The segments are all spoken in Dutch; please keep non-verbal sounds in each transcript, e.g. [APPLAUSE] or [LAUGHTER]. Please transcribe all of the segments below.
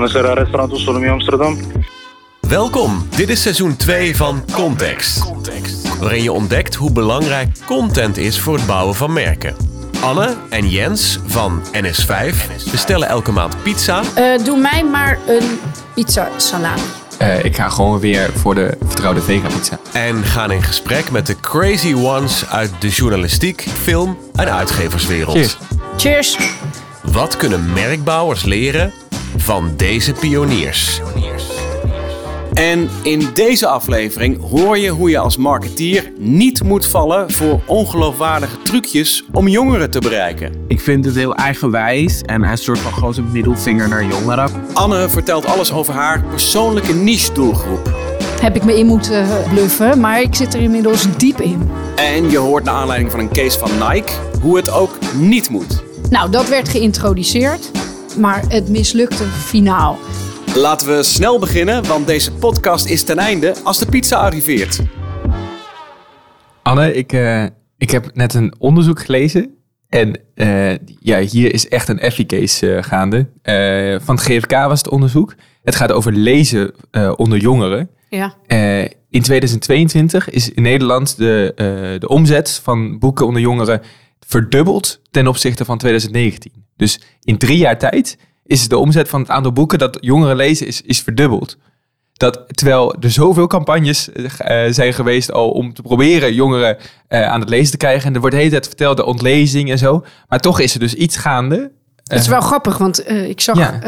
Restaurant Solomie Amsterdam. Welkom, dit is seizoen 2 van Context. Waarin je ontdekt hoe belangrijk content is voor het bouwen van merken. Anne en Jens van NS5 bestellen elke maand pizza Eh, doe mij maar een pizza salami. Eh, ik ga gewoon weer voor de vertrouwde vegan pizza. en gaan in gesprek met de crazy ones uit de journalistiek, film en uitgeverswereld. Cheers. Cheers. Wat kunnen merkbouwers leren van deze pioniers? En in deze aflevering hoor je hoe je als marketeer niet moet vallen voor ongeloofwaardige trucjes om jongeren te bereiken. Ik vind het heel eigenwijs en hij soort van zijn middelvinger naar jongeren. Anne vertelt alles over haar persoonlijke niche-doelgroep. Heb ik me in moeten bluffen, maar ik zit er inmiddels diep in. En je hoort naar aanleiding van een case van Nike hoe het ook niet moet. Nou, dat werd geïntroduceerd, maar het mislukte finaal. Laten we snel beginnen, want deze podcast is ten einde als de pizza arriveert. Anne, ik, eh, ik heb net een onderzoek gelezen. En eh, ja, hier is echt een Effie-case eh, gaande. Eh, van het GFK was het onderzoek. Het gaat over lezen eh, onder jongeren. Ja. Eh, in 2022 is in Nederland de, eh, de omzet van boeken onder jongeren verdubbeld ten opzichte van 2019. Dus in drie jaar tijd is de omzet van het aantal boeken dat jongeren lezen is, is verdubbeld. Dat, terwijl er zoveel campagnes eh, zijn geweest al om te proberen jongeren eh, aan het lezen te krijgen. En er wordt de hele tijd verteld de ontlezing en zo. Maar toch is er dus iets gaande. Het is wel grappig, want eh, ik zag Ja.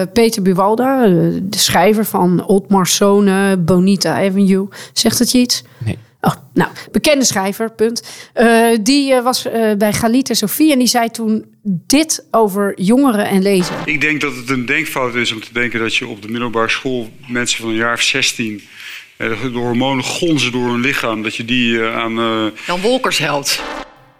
eh, Peter Buwalda, eh, de schrijver van Otmar Sonen, Bonita Avenue. Zegt het je iets? Nee. Oh, nou, bekende schrijver, punt. Eh, die eh, was eh, bij Galit en Sofie en die zei toen dit over jongeren en lezen. Ik denk dat het een denkfout is om te denken dat je op de middelbare school mensen van een jaar of 16 eh, de hormonen gonzen door hun lichaam, dat je die aan. eh, Jan Wolkers helpt.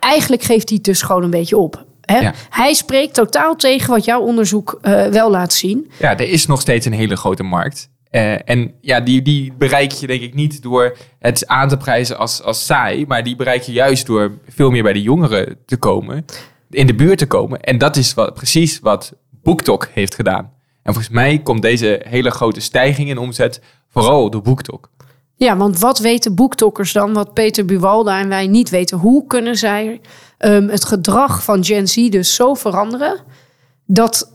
Eigenlijk geeft hij het dus gewoon een beetje op. Hè? Ja. Hij spreekt totaal tegen wat jouw onderzoek eh, wel laat zien. Ja, er is nog steeds een hele grote markt. Eh, en ja, die, die bereik je denk ik niet door het aan te prijzen als, als saai. Maar die bereik je juist door veel meer bij de jongeren te komen. In de buurt te komen. En dat is wat, precies wat BookTok heeft gedaan. En volgens mij komt deze hele grote stijging in omzet vooral door BookTok. Ja, want wat weten boektokkers dan, wat Peter Buwalda en wij niet weten? Hoe kunnen zij ehm, het gedrag van Gen Z dus zo veranderen dat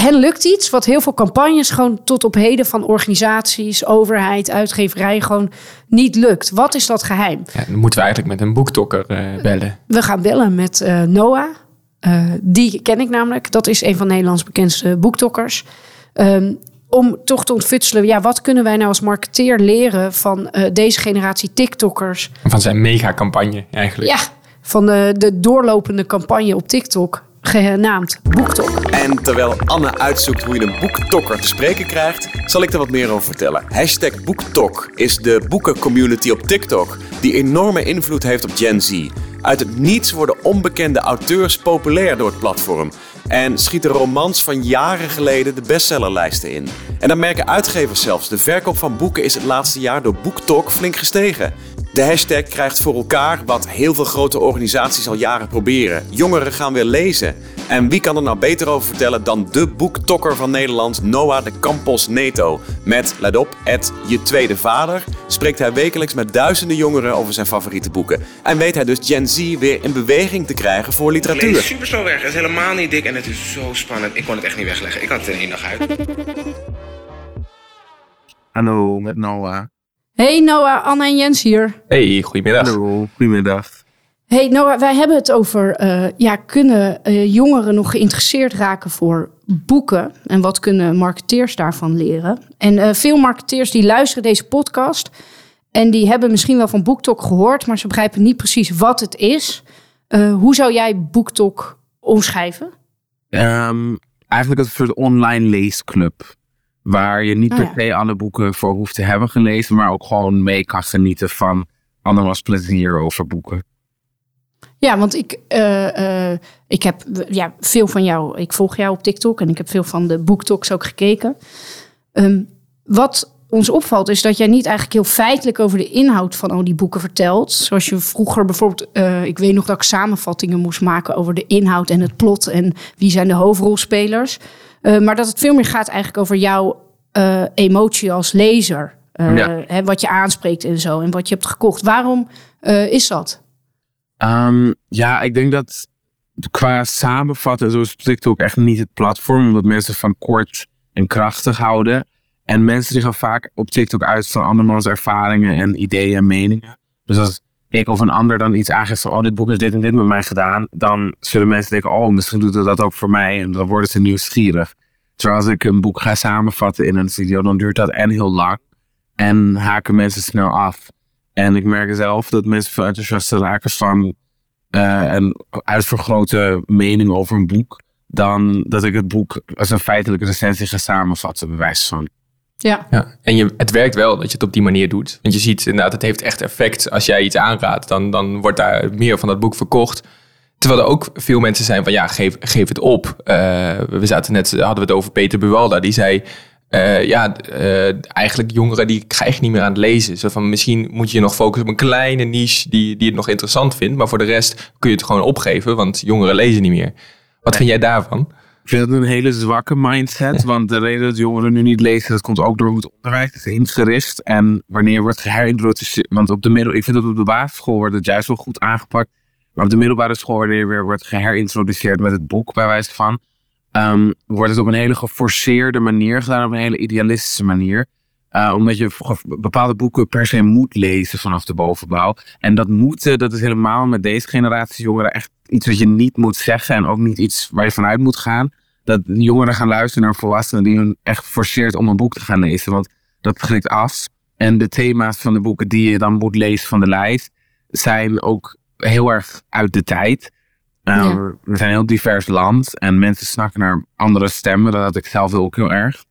hen lukt iets wat heel veel campagnes gewoon tot op heden van organisaties, overheid, uitgeverij gewoon niet lukt. Wat is dat geheim? Ja, dan moeten we eigenlijk met een boektokker eh, bellen. We gaan bellen met eh, Noah. Eh, die ken ik namelijk. Dat is een van Nederlands bekendste boektokkers. Ehm, om toch te ontfutselen, ja, wat kunnen wij nou als marketeer leren van deze generatie TikTokkers? Van zijn mega-campagne eigenlijk. Ja, van de, de doorlopende campagne op TikTok, genaamd BoekTok. En terwijl Anne uitzoekt hoe je een boektokker te spreken krijgt, zal ik er wat meer over vertellen. Hashtag BoekTok is de boekencommunity op TikTok die enorme invloed heeft op Gen Z. Uit het niets worden onbekende auteurs populair door het platform. En schieten romans van jaren geleden de bestsellerlijsten in. En dan merken uitgevers zelfs, de verkoop van boeken is het laatste jaar door BookTok flink gestegen. De hashtag krijgt voor elkaar wat heel veel grote organisaties al jaren proberen. Jongeren gaan weer lezen. En wie kan er nou beter over vertellen dan de boektokker van Nederland, Noah de Campos Neto. Met, let op, het Je Tweede Vader spreekt hij wekelijks met duizenden jongeren over zijn favoriete boeken. En weet hij dus Gen Z weer in beweging te krijgen voor Ik lees literatuur. super snel weg. Het is helemaal niet dik en het is zo spannend. Ik kon het echt niet wegleggen. Ik had het in één dag uit. Hallo, met Noah. Hey Noah, Anne en Jens hier. Hey, goedemiddag. Hallo, goedemiddag. Hey Noah, wij hebben het over, eh, ja, kunnen eh, jongeren nog geïnteresseerd raken voor boeken? En wat kunnen marketeers daarvan leren? En eh, veel marketeers die luisteren deze podcast en die hebben misschien wel van BookTok gehoord, maar ze begrijpen niet precies wat het is. Eh, hoe zou jij BookTok omschrijven? Ehm, eigenlijk een soort online leesclub. Waar je niet Oh, per ja. se alle boeken voor hoeft te hebben gelezen, maar ook gewoon mee kan genieten van andermans plezier over boeken. Ja, want ik, eh, eh, ik heb ja, veel van jou, ik volg jou op TikTok en ik heb veel van de BookToks ook gekeken. Ehm, wat ons opvalt is dat jij niet eigenlijk heel feitelijk over de inhoud van al die boeken vertelt. Zoals je vroeger bijvoorbeeld, eh, ik weet nog dat ik samenvattingen moest maken over de inhoud en het plot en wie zijn de hoofdrolspelers. Eh, maar dat het veel meer gaat eigenlijk over jouw eh, emotie als lezer. Eh, Ja. hè, wat je aanspreekt en zo. En wat je hebt gekocht. Waarom is dat? Ehm, ja, ik denk dat qua samenvatten, zo is TikTok echt niet het platform, omdat mensen van kort en krachtig houden. En mensen die gaan vaak op TikTok uit van andermans ervaringen en ideeën en meningen. Dus als ik of een ander dan iets aangeeft van, oh, dit boek is dit en dit met mij gedaan, dan zullen mensen denken, oh, misschien doet het dat ook voor mij. En dan worden ze nieuwsgierig. Terwijl als ik een boek ga samenvatten in een video, dan duurt dat en heel lang. En haken mensen snel af. En ik merk zelf dat mensen veel enthousiaster raken van eh een uitvergrote mening over een boek. Dan dat ik het boek als een feitelijke recensie ga samenvatten, bewijs van. Ja. Ja, en je, het werkt wel dat je het op die manier doet. Want je ziet inderdaad, het heeft echt effect. Als jij iets aanraadt, dan, dan wordt daar meer van dat boek verkocht. Terwijl er ook veel mensen zijn van, ja, geef, geef het op. Eh, we zaten net, hadden we het over Peter Buwalda. Die zei, eh, ja, eh, eigenlijk jongeren die krijgen niet meer aan het lezen. Zo van, misschien moet je je nog focussen op een kleine niche die, die het nog interessant vindt. Maar voor de rest kun je het gewoon opgeven, want jongeren lezen niet meer. Wat vind jij daarvan? Ik vind het een hele zwakke mindset, want de reden dat jongeren nu niet lezen, dat komt ook door hoe het onderwijs is ingericht en wanneer wordt geherintroduceerd. Want op de middel, ik vind dat op de basisschool wordt het juist wel goed aangepakt, maar op de middelbare school wanneer weer wordt geherintroduceerd met het boek bij wijze van, ehm, wordt het op een hele geforceerde manier gedaan, op een hele idealistische manier. Uh, omdat je bepaalde boeken per se moet lezen vanaf de bovenbouw. En dat moeten, dat is helemaal met deze generatie jongeren echt iets wat je niet moet zeggen. En ook niet iets waar je vanuit moet gaan. Dat jongeren gaan luisteren naar volwassenen die hun echt forceert om een boek te gaan lezen. Want dat schrikt af. En de thema's van de boeken die je dan moet lezen van de lijst zijn ook heel erg uit de tijd. Uh, Ja. We zijn een heel divers land en mensen snakken naar andere stemmen. Dat had ik zelf ook heel erg.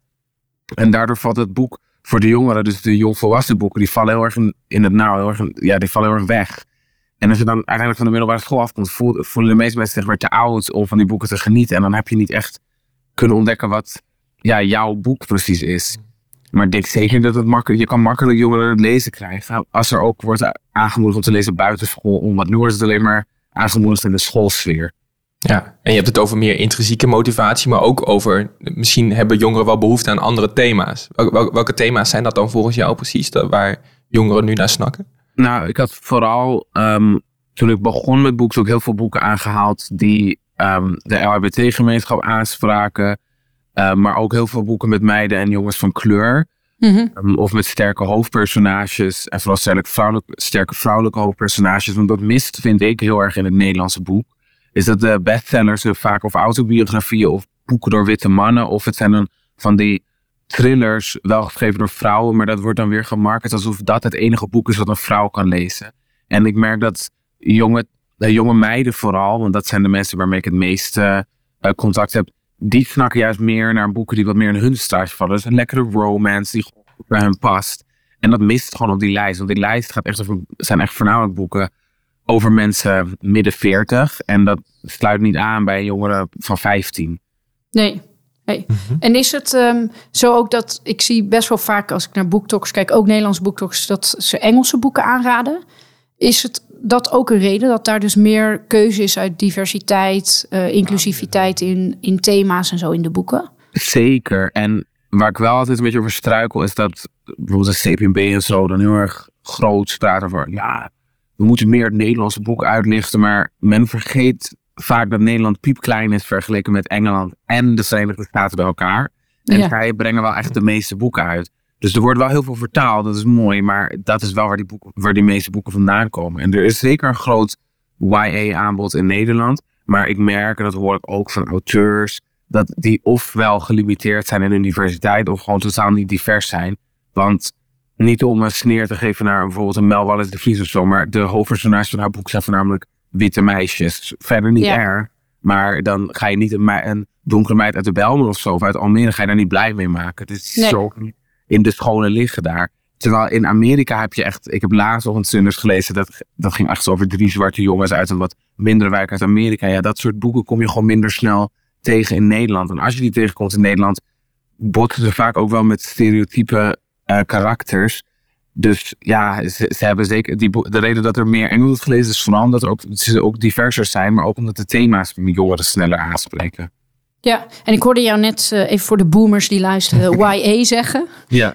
En daardoor valt het boek voor de jongeren, dus de jongvolwassen boeken, die vallen heel erg in, het nauw, heel erg, ja, die vallen heel erg weg. En als je dan uiteindelijk van de middelbare school afkomt, voel- voelen de meeste mensen zich weer te oud om van die boeken te genieten. En dan heb je niet echt kunnen ontdekken wat ja, jouw boek precies is. Maar ik denk zeker dat het makkelijk, je kan makkelijk jongeren het lezen krijgen. Als er ook wordt aangemoedigd om te lezen buiten school om. Want nu wordt het alleen maar aangemoedigd in de schoolsfeer. Ja, en je hebt het over meer intrinsieke motivatie, maar ook over misschien hebben jongeren wel behoefte aan andere thema's. Wel- wel- welke thema's zijn dat dan volgens jou precies, waar jongeren nu naar snakken? Nou, ik had vooral ehm, toen ik begon met boeken ook heel veel boeken aangehaald die ehm, de LHBT-gemeenschap aanspraken. Eh, maar ook heel veel boeken met meiden en jongens van kleur. Ehm, of met sterke hoofdpersonages. En vooral sterke vrouwelijke, sterke vrouwelijke hoofdpersonages. Want dat mist, vind ik, heel erg in het Nederlandse boek. Is dat de bestsellers eh, vaak of autobiografieën of boeken door witte mannen. Of het zijn dan van die thrillers, wel geschreven door vrouwen. Maar dat wordt dan weer gemarket alsof dat het enige boek is wat een vrouw kan lezen. En ik merk dat jonge, de jonge meiden vooral, want dat zijn de mensen waarmee ik het meeste eh, contact heb, die snakken juist meer naar boeken die wat meer in hun straatje vallen. Dus een lekkere romance die bij hen past. En dat mist gewoon op die lijst. Want die lijst gaat echt over, zijn echt voornamelijk boeken over mensen midden 40. En dat sluit niet aan bij jongeren van 15. Nee. nee. En is het ehm, zo ook dat ik zie best wel vaak als ik naar boektalks kijk, ook Nederlandse boektalks, dat ze Engelse boeken aanraden. Is het dat ook een reden dat daar dus meer keuze is uit diversiteit, eh, inclusiviteit in, in thema's en zo in de boeken? Zeker. En waar ik wel altijd een beetje over struikel, is dat bijvoorbeeld de CPB en zo dan heel erg groot praten over, ja, we moeten meer het Nederlandse boek uitlichten, maar men vergeet vaak dat Nederland piepklein is vergeleken met Engeland en de Verenigde Staten bij elkaar. En Ja. zij brengen wel echt de meeste boeken uit. Dus er wordt wel heel veel vertaald, dat is mooi, maar dat is wel waar die, boeken, waar die meeste boeken vandaan komen. En er is zeker een groot YA-aanbod in Nederland, maar ik merk, en dat hoor ik ook van auteurs, dat die ofwel gelimiteerd zijn in hun diversiteit of gewoon totaal niet divers zijn. Want niet om een sneer te geven naar bijvoorbeeld een Mel Wallace de Vries of zo, maar de hoofdpersonages van haar boek zijn voornamelijk witte meisjes. Verder niet Ja. erg, maar dan ga je niet een, een donkere meid uit de Belmer of zo, of uit Almere, ga je daar niet blij mee maken. Het is Nee. zo in de scholen liggen daar. Terwijl in Amerika heb je echt, ik heb laatst nog een Sunders gelezen, dat, dat ging echt over drie zwarte jongens uit een wat mindere wijk uit Amerika. Ja, dat soort boeken kom je gewoon minder snel tegen in Nederland. En als je die tegenkomt in Nederland, botsen ze vaak ook wel met stereotype eh, karakters. Dus ja, ze, ze hebben zeker. Die, de reden dat er meer Engels gelezen is vooral omdat er ook, ze ook diverser zijn, maar ook omdat de thema's jongeren sneller aanspreken. Ja, en ik hoorde jou net eh, even voor de boomers die luisteren [LAUGHS] YA zeggen. Ja,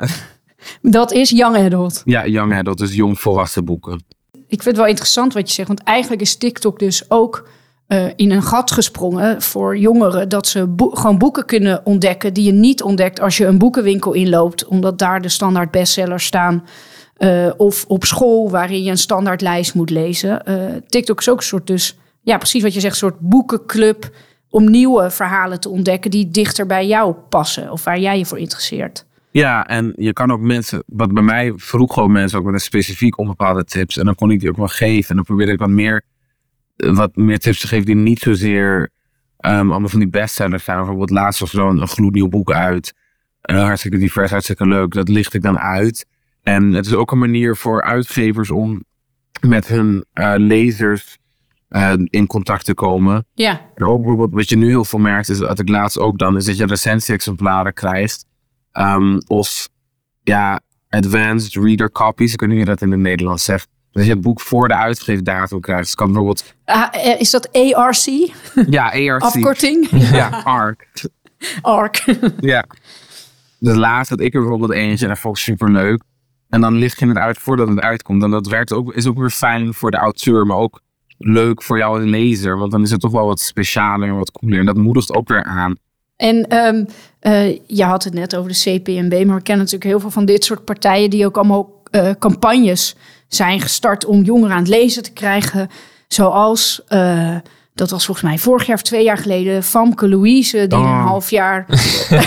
Dat is young adult. ja young adult, dus jong volwassen boeken. Ik vind het wel interessant wat je zegt, want eigenlijk is TikTok dus ook eh, in een gat gesprongen voor jongeren dat ze gewoon boeken kunnen ontdekken die je niet ontdekt als je een boekenwinkel inloopt, omdat daar de standaard bestsellers staan. eh, of op school waarin je een standaard lijst moet lezen. Eh, TikTok is ook een soort dus, ja precies wat je zegt, een soort boekenclub om nieuwe verhalen te ontdekken die dichter bij jou passen of waar jij je voor interesseert. Ja, en je kan ook mensen, wat bij mij vroeg gewoon mensen ook met een specifiek om bepaalde tips. En dan kon ik die ook wel geven. En dan probeerde ik wat meer, wat meer tips te geven die niet zozeer ehm, allemaal van die bestsellers zijn. Bijvoorbeeld laatst was er zo'n een gloednieuw boek uit. Hartstikke divers, hartstikke leuk. Dat licht ik dan uit. En het is ook een manier voor uitgevers om met hun eh, lezers eh, in contact te komen. Ja, En ook bijvoorbeeld wat je nu heel veel merkt, is dat ik laatst ook dan, is dat je recensie-exemplaren krijgt. Ehm, of ja, advanced reader copies. Ik weet niet hoe je dat in het Nederlands zegt. Dat je het boek voor de uitgeefdatum krijgt. Dus het kan bijvoorbeeld, Ah, eh, is dat ARC? [LAUGHS] ja, ARC. Afkorting? [LAUGHS] Ja, [LAUGHS] ARC. ARC. Ja. Dus laatst had ik er bijvoorbeeld eentje en dat vond ik super leuk. En dan licht je het uit voordat het uitkomt. En dat werkt ook, is ook weer fijn voor de auteur, maar ook leuk voor jou als lezer. Want dan is het toch wel wat specialer en wat cooler. En dat moedigt ook weer aan. En ehm, eh, je had het net over de CPMB, maar we kennen natuurlijk heel veel van dit soort partijen die ook allemaal eh, campagnes zijn gestart om jongeren aan het lezen te krijgen. Zoals, eh, dat was volgens mij vorig jaar of twee jaar geleden, Famke Louise, die Oh. een half jaar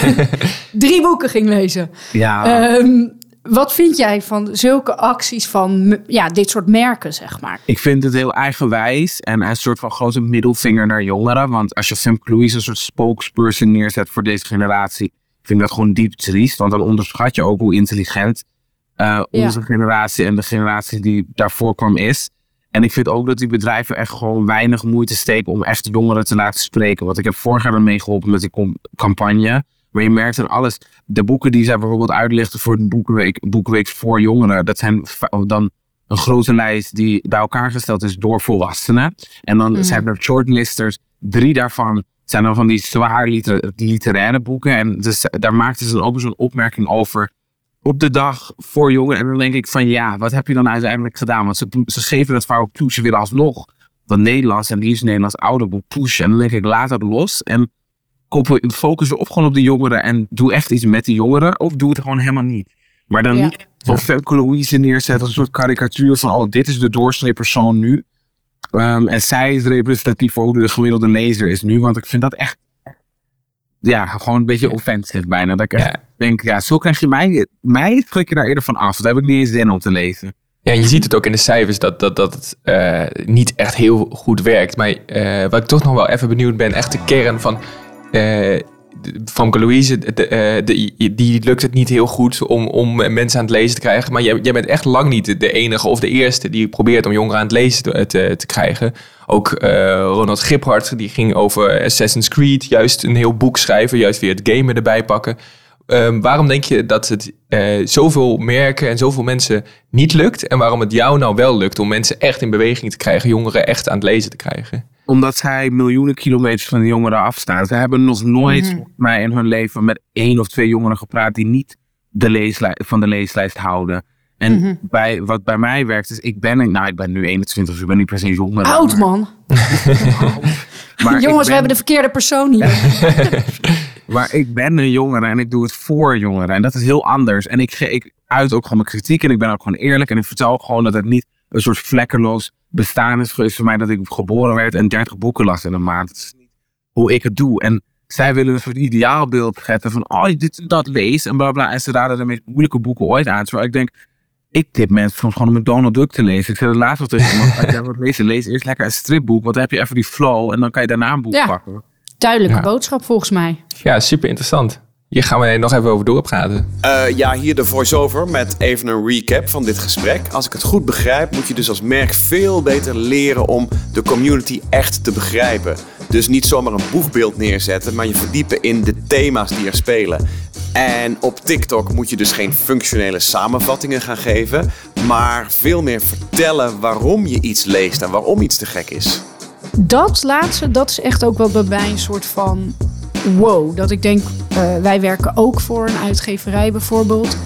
[LAUGHS] drie boeken ging lezen. Ja, Ehm, wat vind jij van zulke acties van ja, dit soort merken, zeg maar? Ik vind het heel eigenwijs en een soort van grote middelvinger naar jongeren. Want als je Femke Louise een soort spokesperson neerzet voor deze generatie, vind ik dat gewoon diep triest. Want dan onderschat je ook hoe intelligent eh, onze generatie en de generatie die daarvoor kwam is. En ik vind ook dat die bedrijven echt gewoon weinig moeite steken om echt jongeren te laten spreken. Want ik heb vorig jaar dan meegeholpen met die campagne. Maar je merkt aan alles, de boeken die zij bijvoorbeeld uitlichten voor de boekenweek, boekenweek voor jongeren, dat zijn dan een grote lijst die bij elkaar gesteld is door volwassenen. En dan zijn er shortlisters, drie daarvan zijn dan van die zwaar liter- literaire boeken. En dus, daar maakten ze dan ook zo'n opmerking over op de dag voor jongeren. En dan denk ik van ja, wat heb je dan uiteindelijk gedaan? Want ze, ze geven dat vaak ook toe. Ze willen alsnog dat Nederlands en liefst Nederlands oude boek pushen. En dan denk ik, laat dat los. En koppel, focus op gewoon op de jongeren. En doe echt iets met die jongeren. Of doe het gewoon helemaal niet. Maar dan Ja. niet van Femke Louise neerzetten als een soort karikatuur van... oh, dit is de doorsnee persoon nu. Ehm, en zij is representatief voor hoe de gemiddelde lezer is nu. Want ik vind dat echt... Ja, gewoon een beetje offensive bijna. Dat ik denk, ja, zo krijg je mij... Mij schrik je daar eerder van af. Daar heb ik niet eens zin om te lezen. Ja, en je ziet het ook in de cijfers dat, dat, dat het eh, niet echt heel goed werkt. Maar eh, wat ik toch nog wel even benieuwd ben, echt de kern van... eh Famke Louise, de, de- die lukt het niet heel goed om, om mensen aan het lezen te krijgen. Maar jij, jij bent echt lang niet de, de enige of de eerste die probeert om jongeren aan het lezen te, te, te krijgen. Ook eh, Ronald Giphart, die ging over Assassin's Creed juist een heel boek schrijven. Juist weer het gamen erbij pakken. Ehm, waarom denk je dat het eh, zoveel merken en zoveel mensen niet lukt? En waarom het jou nou wel lukt om mensen echt in beweging te krijgen, jongeren echt aan het lezen te krijgen? Omdat zij miljoenen kilometers van de jongeren afstaan. Ze hebben nog nooit volgens mij in hun leven met één of twee jongeren gepraat die niet de leeslijst, van de leeslijst houden. En bij, wat bij mij werkt is, ik ben, nou ik ben nu 21, dus ik ben niet per se jonger. Oud man. [LAUGHS] maar Jongens, we ben- hebben de verkeerde persoon hier. [LAUGHS] Maar ik ben een jongere en ik doe het voor jongeren. En dat is heel anders. En ik, ge- ik uit ook gewoon mijn kritiek en ik ben ook gewoon eerlijk. En ik vertel gewoon dat het niet een soort vlekkeloos bestaan is geweest voor mij. Dat ik geboren werd en 30 boeken las in een maand. Dat is niet hoe ik het doe. En zij willen een soort ideaalbeeld scheppen van, oh, dit en dat lees en bla bla. En ze raden de meest moeilijke boeken ooit aan. Terwijl ik denk, ik tip mensen soms gewoon om een Donald Duck te lezen. Ik zit er laatst al tegen iemand, als jij wat lezen, lees eerst lekker een stripboek. Want dan heb je even die flow en dan kan je daarna een boek Ja. pakken. Duidelijke Ja. boodschap volgens mij. Ja, super interessant. Hier gaan we nog even over doorpraten. Eh, ja, hier de voice-over met even een recap van dit gesprek. Als ik het goed begrijp, moet je dus als merk veel beter leren om de community echt te begrijpen. Dus niet zomaar een boegbeeld neerzetten, maar je verdiepen in de thema's die er spelen. En op TikTok moet je dus geen functionele samenvattingen gaan geven, maar veel meer vertellen waarom je iets leest en waarom iets te gek is. Dat laatste, dat is echt ook wat bij mij een soort van wow. Dat ik denk, eh, wij werken ook voor een uitgeverij bijvoorbeeld.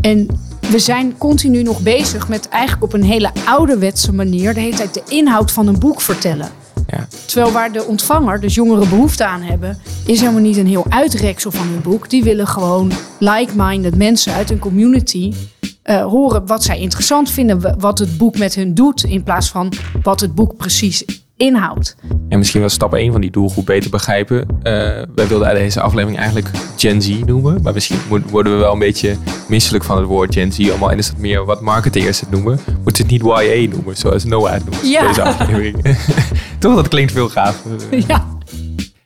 En we zijn continu nog bezig met eigenlijk op een hele ouderwetse manier... de hele tijd de inhoud van een boek vertellen. Ja. Terwijl waar de ontvanger, dus jongeren, behoefte aan hebben... is helemaal niet een heel uitreksel van hun boek. Die willen gewoon like-minded mensen uit een community... eh, horen wat zij interessant vinden, wat het boek met hun doet... in plaats van wat het boek precies inhoudt. En misschien wel stap 1 van die doelgroep beter begrijpen. Eh, wij wilden deze aflevering eigenlijk Gen Z noemen. Maar misschien worden we wel een beetje misselijk van het woord Gen Z. Allemaal en is het meer wat marketeers het noemen. Moeten het niet YA noemen, zoals Noah het noemt. Ja. Deze aflevering. [LAUGHS] Toch, dat klinkt veel gaver. Ja.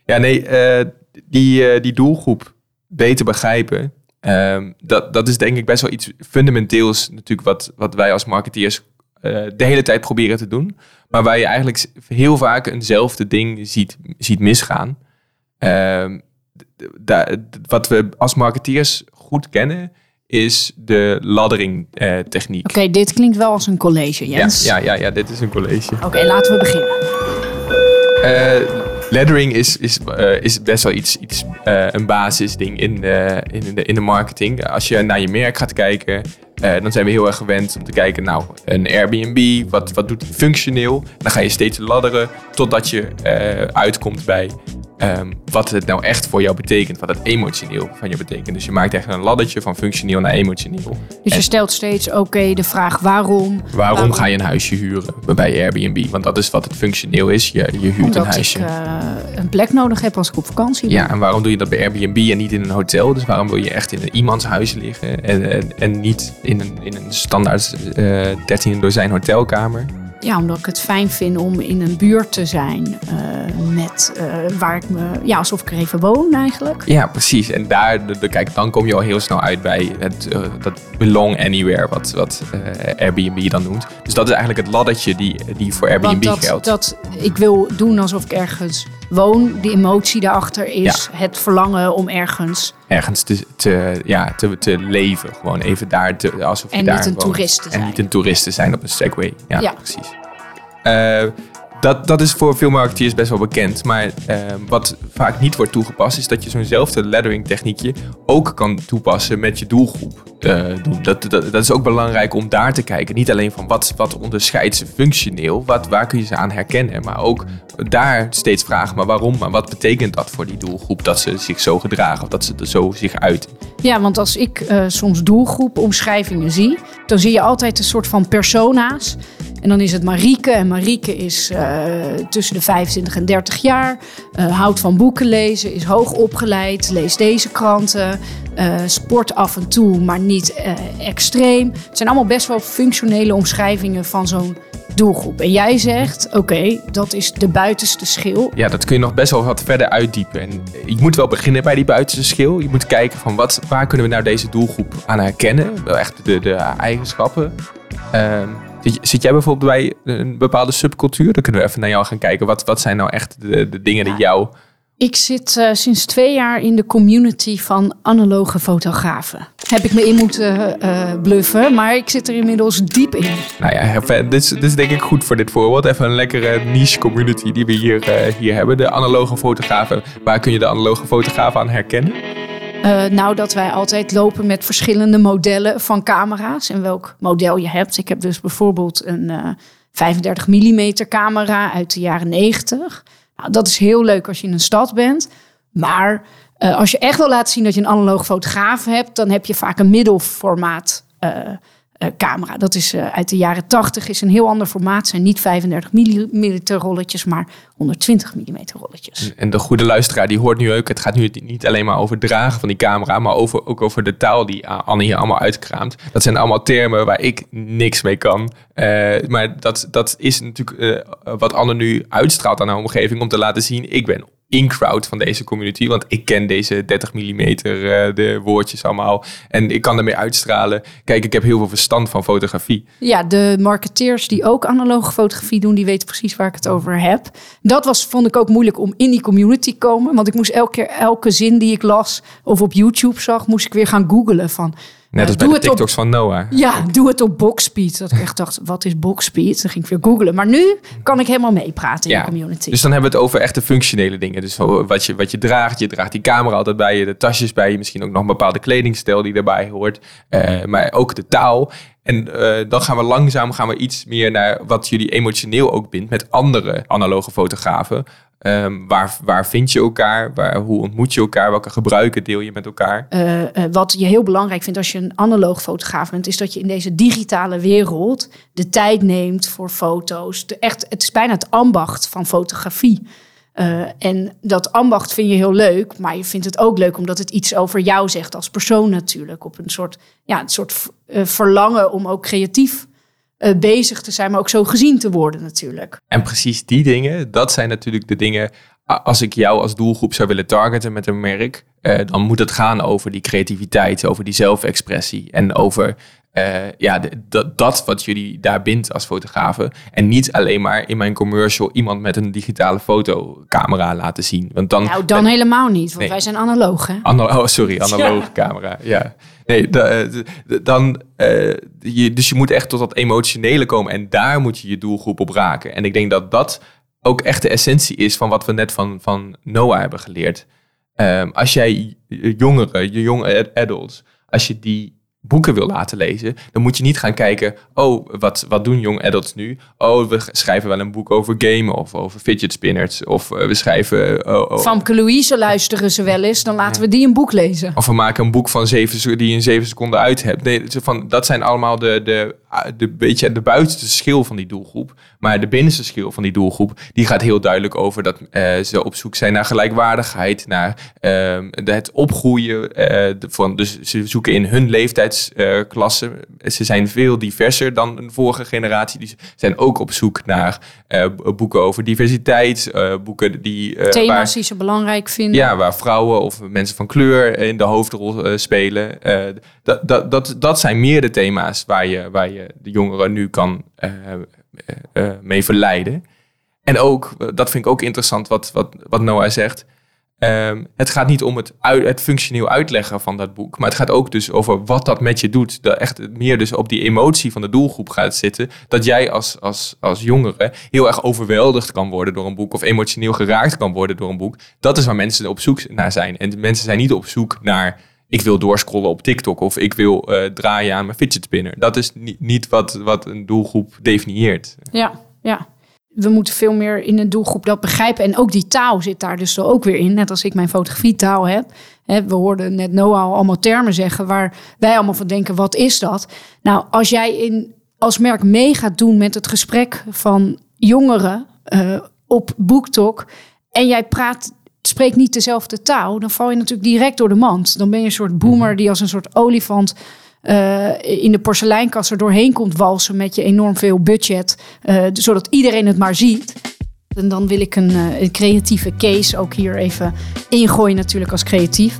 Ja, nee, eh, die, eh, die doelgroep beter begrijpen. ehm, dat, dat is denk ik best wel iets fundamenteels natuurlijk wat, wat wij als marketeers de hele tijd proberen te doen. Maar waar je eigenlijk heel vaak eenzelfde ding ziet, ziet misgaan. Ehm, wat we als marketeers goed kennen is de laddering eh, techniek. Oké, dit klinkt wel als een college, Jens. ja, ja, ja, dit is een college. Oké, laten we beginnen. Eh, lettering is, is, eh, is best wel iets, iets eh, een basisding in de, in, de, in de marketing. Als je naar je merk gaat kijken, eh, dan zijn we heel erg gewend om te kijken, nou, een Airbnb, wat, wat doet die functioneel? Dan ga je steeds ladderen totdat je eh, uitkomt bij ehm, wat het nou echt voor jou betekent, wat het emotioneel van je betekent. Dus je maakt echt een laddertje van functioneel naar emotioneel. Dus je stelt steeds, oké, de vraag waarom. Waarom ga je een huisje huren bij Airbnb? Want dat is wat het functioneel is. Je, je huurt een Omdat huisje. ik eh, een plek nodig heb als ik op vakantie ben. Ja, en waarom doe je dat bij Airbnb en niet in een hotel? Dus waarom wil je echt in een iemands huis liggen en, en, en niet in een, in een standaard eh 13 dozijn hotelkamer? Ja, omdat ik het fijn vind om in een buurt te zijn eh, met eh, waar ik me, ja, alsof ik er even woon eigenlijk. Ja, precies. En daar, de, de- kijk, dan kom je al heel snel uit bij het, eh, dat belong anywhere, wat, wat Airbnb dan noemt. Dus dat is eigenlijk het laddertje die, die voor Airbnb dat, geldt. dat ik wil doen alsof ik ergens woon. Die emotie daarachter is het verlangen om ergens Ergens te, te, ja, te, te leven. Gewoon even daar, te, alsof je En daar niet een toerist te En zijn. niet een toerist te zijn op een Segway. Ja, Ja. precies. Eh, dat, dat is voor veel marketeers best wel bekend. Maar eh, wat vaak niet wordt toegepast, is dat je zo'nzelfde lettering techniekje ook kan toepassen met je doelgroep. eh, doen. Dat, dat, dat is ook belangrijk om daar te kijken. Niet alleen van wat, wat onderscheidt ze functioneel, wat, waar kun je ze aan herkennen. Maar ook daar steeds vragen, maar waarom? Maar wat betekent dat voor die doelgroep dat ze zich zo gedragen of dat ze er zo zich uiten? Ja, want als ik eh, soms doelgroepomschrijvingen zie, dan zie je altijd een soort van persona's. En dan is het Marieke. En Marieke is eh, tussen de 25 en 30 jaar. eh, houdt van boeken lezen, is hoog opgeleid, leest deze kranten. eh, sport af en toe, maar niet extreem. Het zijn allemaal best wel functionele omschrijvingen van zo'n doelgroep. En jij zegt, oké, dat is de buitenste schil. Ja, dat kun je nog best wel wat verder uitdiepen. En je moet wel beginnen bij die buitenste schil. Je moet kijken van wat, waar kunnen we nou deze doelgroep aan herkennen? Wel echt de, de eigenschappen. Ehm, zit, zit jij bijvoorbeeld bij een bepaalde subcultuur? Dan kunnen we even naar jou gaan kijken. Wat, wat zijn nou echt de, de dingen die jou... Ik zit eh, sinds twee jaar in de community van analoge fotografen. Heb ik me in moeten eh, bluffen, maar ik zit er inmiddels diep in. Nou ja, even- dit is, dit is denk ik goed voor dit voorbeeld. Even een lekkere niche community die we hier, eh, hier hebben. De analoge fotografen. Waar kun je de analoge fotografen aan herkennen? Eh, nou, dat wij altijd lopen met verschillende modellen van camera's en welk model je hebt. Ik heb dus bijvoorbeeld een eh 35 mm camera uit de jaren 90. Nou, dat is heel leuk als je in een stad bent. Maar eh, als je echt wil laten zien dat je een analoog fotograaf hebt, dan heb je vaak een middelformaat eh, eh, camera. Dat is eh, uit de jaren 80, is een heel ander formaat. Zijn niet 35 mm rolletjes, maar 120 mm rolletjes. En de goede luisteraar die hoort nu ook, het gaat nu niet alleen maar over dragen van die camera, maar over, ook over de taal die Anne hier allemaal uitkraamt. Dat zijn allemaal termen waar ik niks mee kan. Eh, maar dat, dat is natuurlijk eh, wat Anne nu uitstraalt aan haar omgeving om te laten zien, ik ben in-crowd van deze community, want ik ken deze 30 mm de woordjes allemaal en ik kan ermee uitstralen. Kijk, ik heb heel veel verstand van fotografie. Ja, de marketeers die ook analoge fotografie doen, die weten precies waar ik het over heb. Dat was, vond ik ook moeilijk om in die community te komen. Want ik moest elke keer elke zin die ik las of op YouTube zag, moest ik weer gaan googlen van Net als doe bij de op- TikToks van Noah. Ja, doe het op Boxspeed. Dat ik echt dacht, [LAUGHS] wat is Boxspeed? Dan ging ik weer googlen. Maar nu kan ik helemaal meepraten in de community. Dus dan hebben we het over echte functionele dingen. Dus wat je, wat je draagt. Je draagt die camera altijd bij je, de tasjes bij je. Misschien ook nog een bepaalde kledingstijl die erbij hoort. Eh, maar ook de taal. En eh, dan gaan we langzaam gaan we iets meer naar wat jullie emotioneel ook bindt met andere analoge fotografen. Ehm, waar, waar vind je elkaar? Waar, hoe ontmoet je elkaar? Welke gebruiken deel je met elkaar? Eh, eh, wat je heel belangrijk vindt als je een analoog fotograaf bent, is dat je in deze digitale wereld de tijd neemt voor foto's. De echt, het is bijna het ambacht van fotografie. Eh, en dat ambacht vind je heel leuk, maar je vindt het ook leuk omdat het iets over jou zegt als persoon natuurlijk. Op een soort, ja, een soort verlangen om ook creatief eh, bezig te zijn, maar ook zo gezien te worden natuurlijk. En precies die dingen, dat zijn natuurlijk de dingen. Als ik jou als doelgroep zou willen targeten met een merk, eh, dan moet het gaan over die creativiteit, over die zelfexpressie en over eh, ja, dat, dat wat jullie daar bindt als fotografen. En niet alleen maar in mijn commercial iemand met een digitale fotocamera laten zien. Want dan, Nou, dan helemaal niet, want Nee. wij zijn analoog, hè? Oh, sorry, [LAUGHS] analoge camera. Ja. Nee, eh, dan, eh, dus je moet echt tot dat emotionele komen en daar moet je je doelgroep op raken. En ik denk dat dat ook echt de essentie is van wat we net van, van Noah hebben geleerd. Ehm, als jij jongeren, je jonge ad- adults, als je die boeken wil laten lezen, dan moet je niet gaan kijken, oh, wat, wat doen young adults nu? Oh, we schrijven wel een boek over gamen of over fidget spinners. Of eh, we schrijven... oh, oh, Famke Louise luisteren ze wel eens, dan laten we die een boek lezen. of we maken een boek van zeven, die je in zeven seconden uit hebt. Nee, van, dat zijn allemaal de, de, de, beetje de buitenste schil van die doelgroep. Maar de binnenste schil van die doelgroep, die gaat heel duidelijk over dat eh, ze op zoek zijn naar gelijkwaardigheid, naar ehm, het opgroeien. eh, de- van, dus ze zoeken in hun leeftijdsklasse. ze zijn veel diverser dan een vorige generatie. Die zijn ook op zoek naar eh, boeken over diversiteit, boeken die... Thema's waar- die ze belangrijk vinden. ja, waar vrouwen of mensen van kleur in de hoofdrol spelen. Dat, dat, dat, zijn meer de thema's waar je, waar je de jongeren nu kan eh, mee verleiden. En ook, dat vind ik ook interessant wat, wat, wat Noah zegt. Ehm, het gaat niet om het, het functioneel uitleggen van dat boek. Maar het gaat ook dus over wat dat met je doet. Dat echt meer dus op die emotie van de doelgroep gaat zitten. Dat jij als, als, als jongere heel erg overweldigd kan worden door een boek. Of emotioneel geraakt kan worden door een boek. Dat is waar mensen op zoek naar zijn. En mensen zijn niet op zoek naar... Ik wil doorscrollen op TikTok of ik wil eh, draaien aan mijn fidget spinner. Dat is niet, niet wat, wat een doelgroep definieert. Ja, ja. We moeten veel meer in een doelgroep dat begrijpen. En ook die taal zit daar dus er ook weer in. Net als ik mijn fotografietaal heb. We hoorden net Noah al allemaal termen zeggen waar wij allemaal van denken, wat is dat? Nou, als jij in, als merk mee gaat doen met het gesprek van jongeren eh, op BookTok... en jij praat, spreekt niet dezelfde taal... dan val je natuurlijk direct door de mand. Dan ben je een soort boomer die als een soort olifant eh, in de porseleinkast er doorheen komt walsen met je enorm veel budget, eh, zodat iedereen het maar ziet. En dan wil ik een, eh, een creatieve case ook hier even ingooien, natuurlijk als creatief.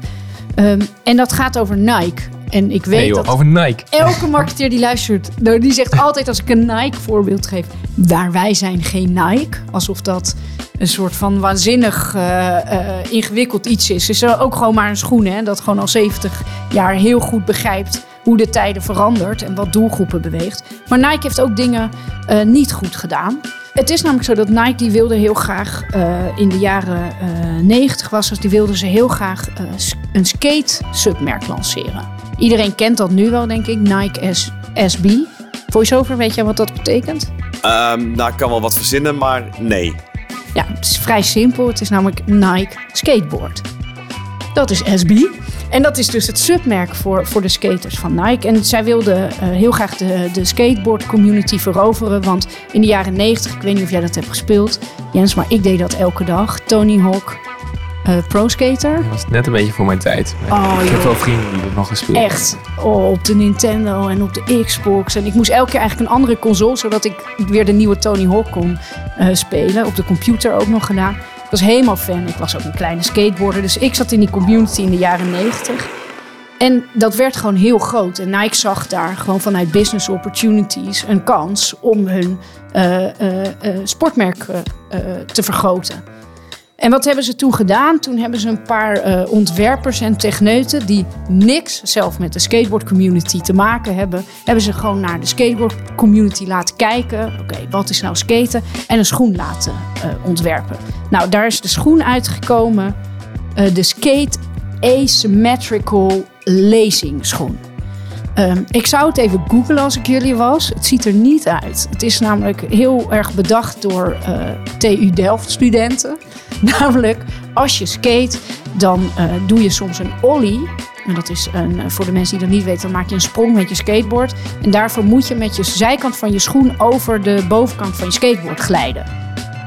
Ehm, en dat gaat over Nike. En ik weet Nee, joh, dat over Nike. elke marketeer die luistert, nou, die zegt altijd als ik een Nike voorbeeld geef, daar wij zijn geen Nike. Alsof dat een soort van waanzinnig eh, eh, ingewikkeld iets is. Het is ook gewoon maar een schoen, hè, dat gewoon al 70 jaar heel goed begrijpt hoe de tijden verandert en wat doelgroepen beweegt. Maar Nike heeft ook dingen eh, niet goed gedaan. Het is namelijk zo dat Nike die wilde heel graag eh, in de jaren eh 90 was het, die wilden ze heel graag eh, een skate submerk lanceren. Iedereen kent dat nu wel, denk ik. Nike S SB. Voice-over, weet je wat dat betekent? Ehm, nou, ik kan wel wat verzinnen, maar nee. Ja, het is vrij simpel. Het is namelijk Nike Skateboard. Dat is SB. En dat is dus het submerk voor, voor de skaters van Nike. En zij wilden eh, heel graag de, de skateboard community veroveren. Want in de jaren 90, ik weet niet of jij dat hebt gespeeld, Jens, maar ik deed dat elke dag. Tony Hawk, eh, pro skater. Dat was net een beetje voor mijn tijd. Oh, ik heb wel vrienden die dat nog gespeeld Echt. Oh, op de Nintendo en op de Xbox. En ik moest elke keer eigenlijk een andere console, zodat ik weer de nieuwe Tony Hawk kon eh, spelen. Op de computer ook nog gedaan. Was helemaal fan. Ik was ook een kleine skateboarder. Dus ik zat in die community in de jaren 90. En dat werd gewoon heel groot. En Nike zag daar gewoon vanuit business opportunities een kans om hun eh, eh, eh, sportmerk eh, eh, te vergroten. En wat hebben ze toen gedaan? Toen hebben ze een paar eh, ontwerpers en techneuten die niks zelf met de skateboard community te maken hebben, hebben ze gewoon naar de skateboard community laten kijken. Oké, wat is nou skaten? En een schoen laten eh, ontwerpen. Nou, daar is de schoen uitgekomen. eh, de Skate Asymmetrical Lacing schoen. Ehm, ik zou het even googlen als ik jullie was. Het ziet er niet uit. Het is namelijk heel erg bedacht door eh, TU Delft studenten. [LAUGHS] Namelijk, als je skate, dan eh, doe je soms een ollie. En dat is een, eh, voor de mensen die dat niet weten, dan maak je een sprong met je skateboard. En daarvoor moet je met je zijkant van je schoen over de bovenkant van je skateboard glijden.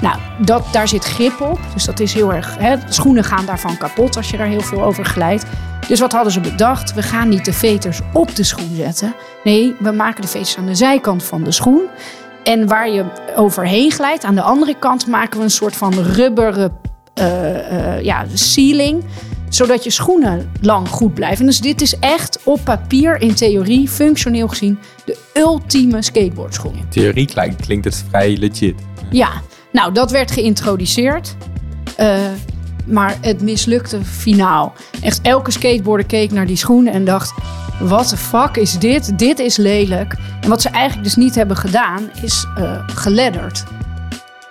Nou, dat, daar zit grip op. Dus dat is heel erg. Hè, schoenen gaan daarvan kapot als je daar heel veel over glijdt. Dus wat hadden ze bedacht? We gaan niet de veters op de schoen zetten. Nee, we maken de veters aan de zijkant van de schoen. En waar je overheen glijdt, aan de andere kant maken we een soort van rubberen eh, ja, sealing. Zodat je schoenen lang goed blijven. Dus dit is echt op papier, in theorie, functioneel gezien, de ultieme skateboardschoen. In theorie klinkt, klinkt het vrij legit. Ja, nou, dat werd geïntroduceerd. Eh, maar het mislukte finaal. Echt elke skateboarder keek naar die schoenen en dacht... What the fuck is dit? Dit is lelijk. En wat ze eigenlijk dus niet hebben gedaan, is eh geledderd.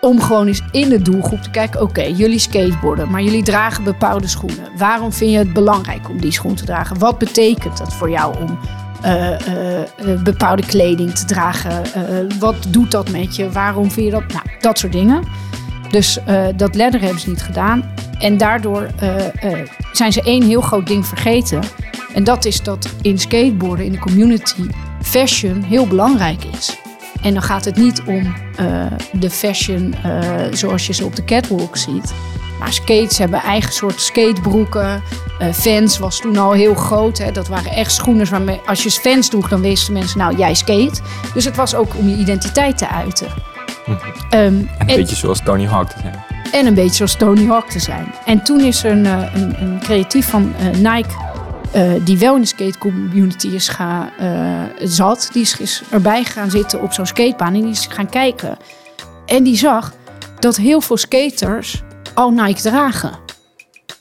Om gewoon eens in de doelgroep te kijken... Oké, jullie skateboarden, maar jullie dragen bepaalde schoenen. Waarom vind je het belangrijk om die schoen te dragen? Wat betekent dat voor jou om eh, eh, bepaalde kleding te dragen? Wat doet dat met je? Waarom vind je dat? Nou, dat soort dingen. Dus eh, dat ladder hebben ze niet gedaan. En daardoor eh, eh, zijn ze één heel groot ding vergeten. En dat is dat in skateboarden, in de community, fashion heel belangrijk is. En dan gaat het niet om de fashion zoals je ze op de catwalk ziet. Maar skates hebben eigen soort skatebroeken. Fans was toen al heel groot. Hè. Dat waren echt schoenen waarmee als je fans droeg, dan wisten mensen, nou jij skate. Dus het was ook om je identiteit te uiten. En een beetje zoals Tony Hawk te zijn. en een beetje zoals Tony Hawk te zijn. En toen is er een, eh, een, een creatief van eh, Nike, eh, die wel in de skate community is ga, eh, zat, die is, is erbij gaan zitten op zo'n skatebaan en die is gaan kijken. En die zag dat heel veel skaters al Nike dragen.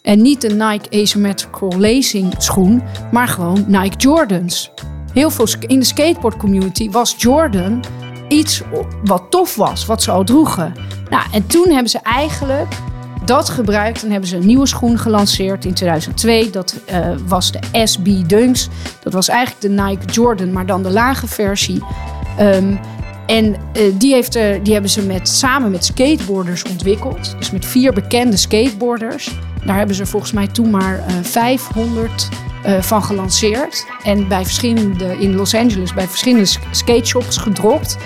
En niet de Nike Asymmetrical Lacing schoen, maar gewoon Nike Jordans. Heel veel in de skateboard community was Jordan wat tof was, wat ze al droegen. Nou, en toen hebben ze eigenlijk dat gebruikt en hebben ze een nieuwe schoen gelanceerd in 2002. Dat eh, was de SB Dunks. Dat was eigenlijk de Nike Jordan, maar dan de lage versie. Ehm, en eh, die, heeft, eh, die hebben ze met, samen met skateboarders ontwikkeld. Dus met vier bekende skateboarders. Daar hebben ze volgens mij toen maar eh 500 eh, van gelanceerd. En bij verschillende, in Los Angeles bij verschillende sk- skateshops gedropt.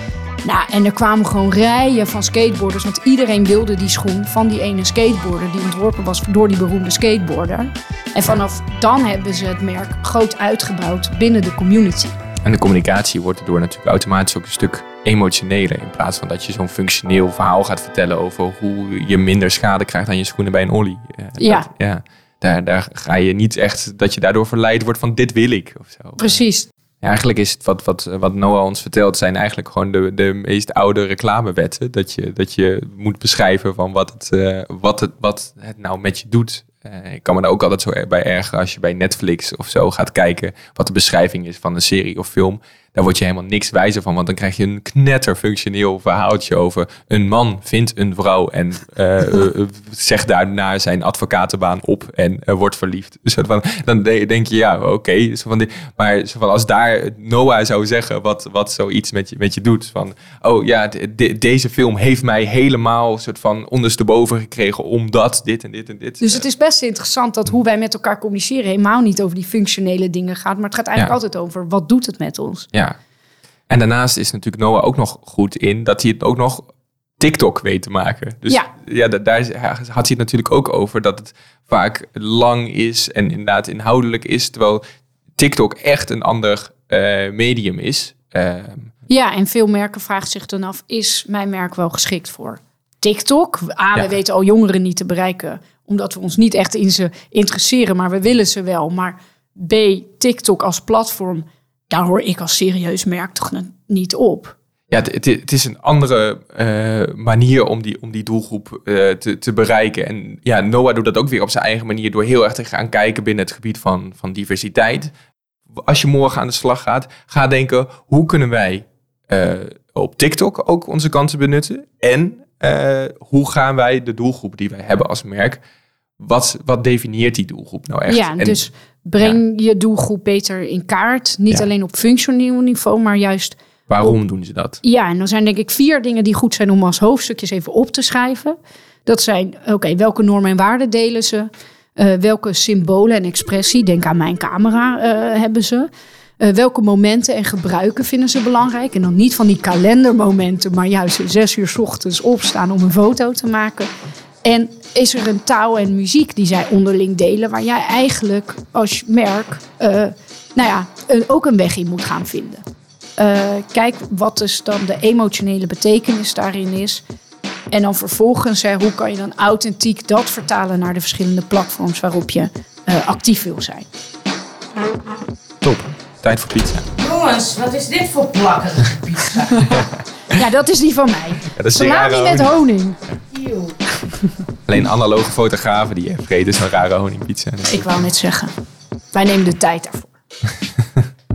Nou, en er kwamen gewoon rijen van skateboarders. Want iedereen wilde die schoen van die ene skateboarder. Die ontworpen was door die beroemde skateboarder. En vanaf dan hebben ze het merk groot uitgebouwd binnen de community. En de communicatie wordt erdoor natuurlijk automatisch ook een stuk emotioneler. In plaats van dat je zo'n functioneel verhaal gaat vertellen over hoe je minder schade krijgt aan je schoenen bij een ollie. Eh, Ja. dat- ja. Daar, daar ga je niet echt dat je daardoor verleid wordt van dit wil ik. Of zo. Precies. Eigenlijk is het wat, wat, wat Noah ons vertelt, zijn eigenlijk gewoon de, de meest oude reclamewetten. Dat je, dat je moet beschrijven van wat het, eh, wat het, wat het nou met je doet. Eh, ik kan me daar ook altijd zo bij ergeren als je bij Netflix of zo gaat kijken wat de beschrijving is van een serie of film. Daar word je helemaal niks wijzer van, want dan krijg je een knetterfunctioneel verhaaltje over een man vindt een vrouw en eh, [LAUGHS] eh, eh, zegt daarna zijn advocatenbaan op en wordt verliefd. Dus van, dan de- denk je, ja, oké. Maar zo van, als daar Noah zou zeggen wat, wat zoiets met je, met je doet. Van, oh ja, de- de- deze film heeft mij helemaal soort van ondersteboven gekregen omdat dit en dit en dit. Dus het is best interessant dat hoe wij met elkaar communiceren helemaal niet over die functionele dingen gaat. Maar het gaat eigenlijk Ja. altijd over wat doet het met ons. Ja. En daarnaast is natuurlijk Noah ook nog goed in dat hij het ook nog TikTok weet te maken. Dus Ja. ja, da- daar had hij het natuurlijk ook over dat het vaak lang is en inderdaad inhoudelijk is. Terwijl TikTok echt een ander eh, medium is. Ehm, Ja, en veel merken vragen zich dan af, is mijn merk wel geschikt voor TikTok? A, Ja. we weten al jongeren niet te bereiken, omdat we ons niet echt in ze interesseren, maar we willen ze wel. Maar B, TikTok als platform, daar hoor ik als serieus merk toch niet op. ja, het, het, is een andere eh, manier om die, om die doelgroep eh, te, te bereiken. En ja, Noah doet dat ook weer op zijn eigen manier door heel erg te gaan kijken binnen het gebied van, van diversiteit. Als je morgen aan de slag gaat, ga denken, hoe kunnen wij eh, op TikTok ook onze kansen benutten? En hoe gaan wij de doelgroep die wij hebben als merk, wat, wat definieert die doelgroep nou echt? Ja, En- dus breng je doelgroep beter in kaart. Niet Ja. alleen op functioneel niveau, maar juist waarom doen ze dat? Ja, en dan zijn denk ik vier dingen die goed zijn om als hoofdstukjes even op te schrijven. Dat zijn, oké, welke normen en waarden delen ze? Eh, welke symbolen en expressie, denk aan mijn camera, eh, hebben ze? Eh, welke momenten en gebruiken vinden ze belangrijk? En dan niet van die kalendermomenten, maar juist zes uur 's ochtends opstaan om een foto te maken. En is er een taal en muziek die zij onderling delen, waar jij eigenlijk als merk, eh, nou ja, ook een weg in moet gaan vinden? Eh, kijk wat dus dan de emotionele betekenis daarin is. En dan vervolgens, hè, hoe kan je dan authentiek dat vertalen naar de verschillende platforms waarop je eh, actief wil zijn. Top. Tijd voor pizza. Jongens, wat is dit voor plakkerige pizza? [LAUGHS] Ja, dat is die van mij. dat is Salami met honing. honing. Eeuw. Alleen analoge fotografen die vreten zo'n rare honingpizza. Ik wou net zeggen, wij nemen de tijd daarvoor.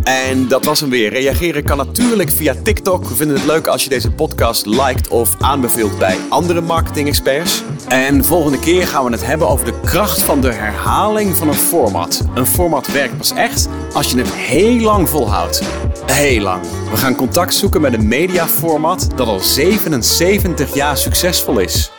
En dat was hem weer. Reageren kan natuurlijk via TikTok. We vinden het leuk als je deze podcast liked of aanbeveelt bij andere marketing-experts. En volgende keer gaan we het hebben over de kracht van de herhaling van een format. Een format werkt pas echt als je het heel lang volhoudt. Heel lang. We gaan contact zoeken met een mediaformat dat al 77 jaar succesvol is.